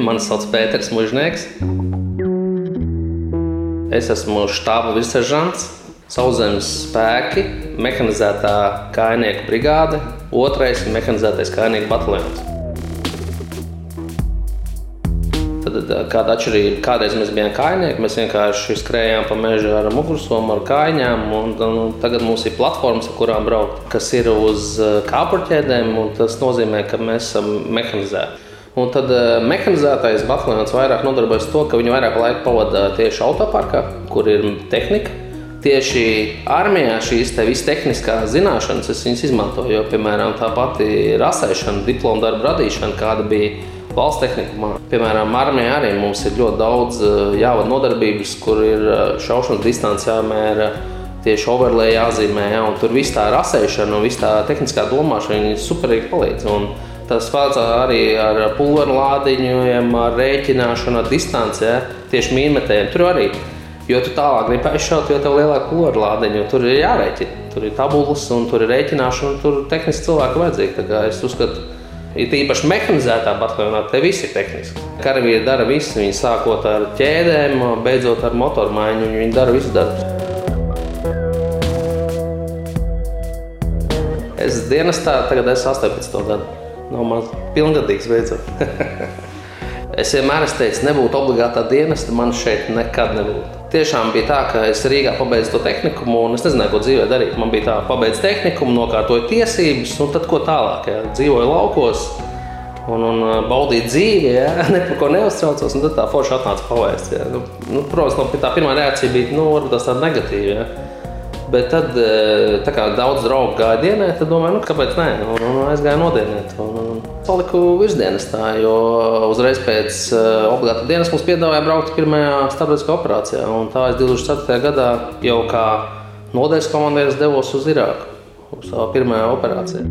Mani sauc Pēters Mužnieks. Es esmu štāba virsseržants, sauszemes spēki, mehanizētā kājnieku brigāde, otrais mehanizētais kājnieku bataljons. Tad, kāda atšķirība? Kādreiz mēs bijām kājnieki, mēs vienkārši skrējām pa mežu ar mugursomu, ar kājām. Un, un tagad mums ir platformas, ar kurām braukt, kas ir uz kāpurķēdēm. Tas nozīmē, ka mēs esam mehanizēti. Un tad mehanizētais bataljons vairāk nodarbojas ar to, ka viņi vairāk laika pavada tieši autoparkā, kur ir tehnika. Tieši armijā šīs te visas tehniskās zināšanas es izmantoju. Jo, piemēram, tā pati rasēšana, diplomu darbu radīšana, kāda bija valsts tehnikumā. Piemēram, armijā arī mums ir ļoti daudz jāvada nodarbības, kur ir šaušanas distance jāmēra. Tieši overlay jāzīmē, ja, un tur viss tā rasēšana un viss tā tehniskā domāšana superīgi palīdz. Un tas pats arī ar pulveru lādiņiem, ar rēķināšanu, ar distanci, ja, tieši mīnmetējiem. Tur arī, jo tu tālāk gribi aizšaut, jo tev ir lielāka pulveru lādiņa, tur ir jārēķina. Tur ir tabulas un tur ir rēķināšana, un tur tehniski cilvēki vajadzīgi. Es uzskatu, Ir īpaši mehanizētā bataljonā, te viss ir tehniski. Karavīri dara visu, viņi sākot ar ķēdēm, beidzot ar motoru maiņu, viņi dara visu darbu. Es dienestā tagad esmu 18 gadu. Nav maz pilngadīgs beidzot. es vienmēr esmu teicis, nebūtu obligātā dienesta, man šeit nekad nebūtu. Tiešām bija tā, ka es Rīgā pabeidzu to tehnikumu, un es nezināju, ko dzīvē darīt. Man bija tā, pabeidzu tehnikumu, nokārtoju tiesības, un tad ko tālāk. Jā. Dzīvoju laukos un, un baudīju dzīvi, ja? ne par ko neuztraucos. Tad tā forši atnāca pavēsts. Nu, nu, protams, no, tā pirmā reakcija bija nu, varbūt tāda negatīva. Ja? Bet tad, e, kā daudz draugu gāja dienā, tad domāju, nu, kāpēc nē, un, un aizgāju nodienēt. Un, un paliku virsdienestā, jo uzreiz pēc uh, obligāta dienas mums piedāvāja braukt pirmajā starptautiskā operācijā. Un tā es 2004. gadā jau kā nodeļas komandieris devos uz Irāku uz savu pirmajā operācijā.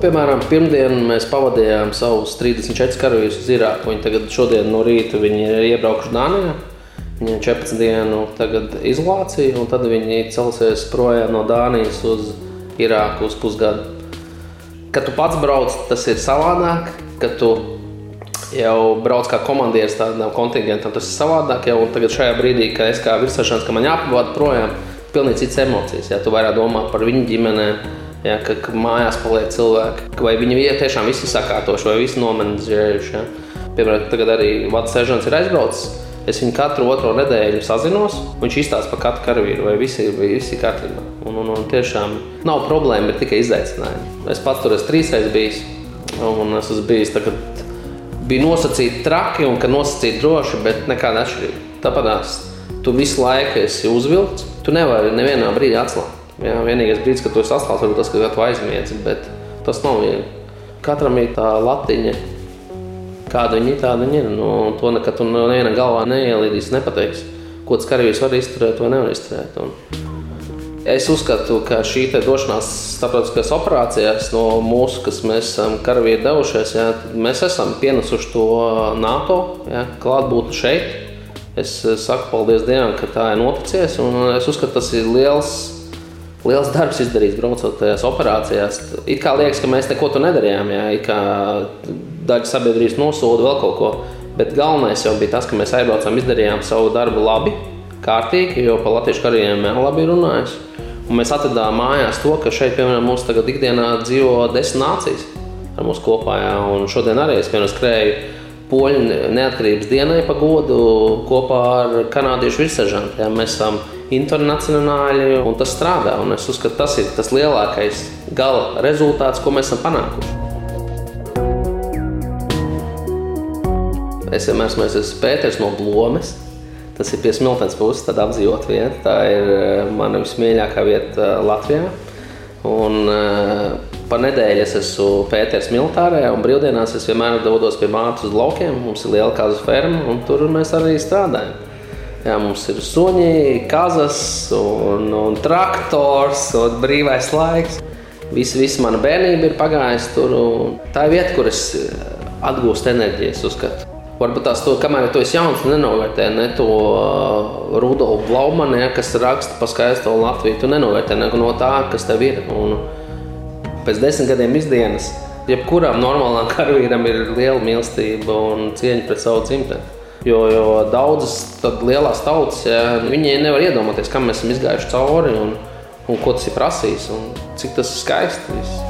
Piemēram, pirmdien mēs pavadījām savus 34 karavīrus uz Irāku. Viņi tagad šodien no rīta ir iebraukuši Dānijā. Viņiem ir 14 dienu izolācija, un tad viņi celsies projām no Dānijas uz Irāku uz pusgadu. Kad tu pats brauc, tas ir savādāk. Kad tu jau brauc kā komandieris tādam kontingentam, tas ir savādāk. Jau tagad šajā brīdī, kad es kā virsrašanas, ka man jāpavada projām, pilnīgi citas emocijas. Ja tu vairāk domā par viņu ģimenēm Ja, ka, ka mājās paliek cilvēki, vai viņi ir tiešām visi sakārtojuši, vai visi nomenedžējuši. Ja. Piemēram, tagad arī Vats Sežants ir aizbraucis. Es viņu katru otro nedēļu sazinos. Viņš izstāsta par katru karavīru, vai visi, vai visi ir kārtībā. Un, un, un tiešām nav problēma, bet tikai izaicinājumi. Es pats tur esmu trīsreiz bijis. Un es esmu bijis tā, kad bija nosacīti traki un ka nosacīti droši, bet nekāda atšķirība. Tāpēc tu visu laiku esi uzvilkts. Tu nevari nevienā brīdī atslābt. Jā, vienīgais brīdis, kad tu esi atklāts, varbūt tas, ka tu aizmiedzi, bet tas nav viegli. Katram ir tā latiņa, kāda viņa ir, tāda viņa ir. Nu, to nekad tu no viena galvā neielīdīs, nepateiks, ko tas karavīrs var izturēt vai nevar izturēt. Un es uzskatu, ka šī došanās starptautiskajās operācijās no mūsu, kas mēs esam karavīri devušies, jā, mēs esam pienesuši to NATO jā, klātbūtni šeit. Es saku paldies Dievam, ka tā ir noticies, un es uzskatu, tas ir liels liels darbs izdarīts, braucot tajās operācijās. It kā liekas, ka mēs neko tur nedarījām, jā, it kā daļa sabiedrības nosoda vēl kaut ko. Bet galvenais jau bija tas, ka mēs aizbraucām, izdarījām savu darbu labi, kārtīgi, jo par latviešu karjeriem labi runājis. Un mēs atradām mājās to, ka šeit, piemēram, mums tagad ikdienā dzīvo desmit nācijas ar mums kopā. Jā, un šodien arī es piemēram skrēju poļu neatkarības dienai pa godu kopā ar kanādiešu virsseržantiem. Mēs esam internacionāli, un tas strādā. Un es uzskatu, tas ir tas lielākais gala rezultāts, ko mēs esam panākuši. Es vienmēr esmu, esmu Pēters no Blomes. Tas ir pie Smiltenes puses, tad apdzīvot vieta. Tā ir eh, mana vismīļākā vieta eh, Latvijā. Un, uh, pa nedēļu es esmu Pēters militārē, un brīvdienās es vienmēr dodos pie mātes uz laukiem. Mums ir liela kazu ferma, un tur mēs arī strādājam. Jā, mums ir suņi, kazas, un, un traktors, un brīvais laiks. Visa, visa mana bērnība ir pagājusi tur. Tā ir vieta, kur es eh, atgūstu enerģiju, uzskatu. Varbūt tās to, kamēr tu esi jauns, nenovērtē ne to uh, Rudolfu Blaumanu, ja, kas raksta par skaisto Latviju. Tu nenovērtē neko no tā, kas tev ir. Un pēc desmit gadiem izdienas, jebkuram normālam karavīram ir liela mīlestība un cieņa pret savu dzimteni. Jo, jo daudzas lielās tautas, viņi nevar iedomāties, kam mēs esam izgājuši cauri un, un ko tas ir prasījis un cik tas ir skaisti. Viss.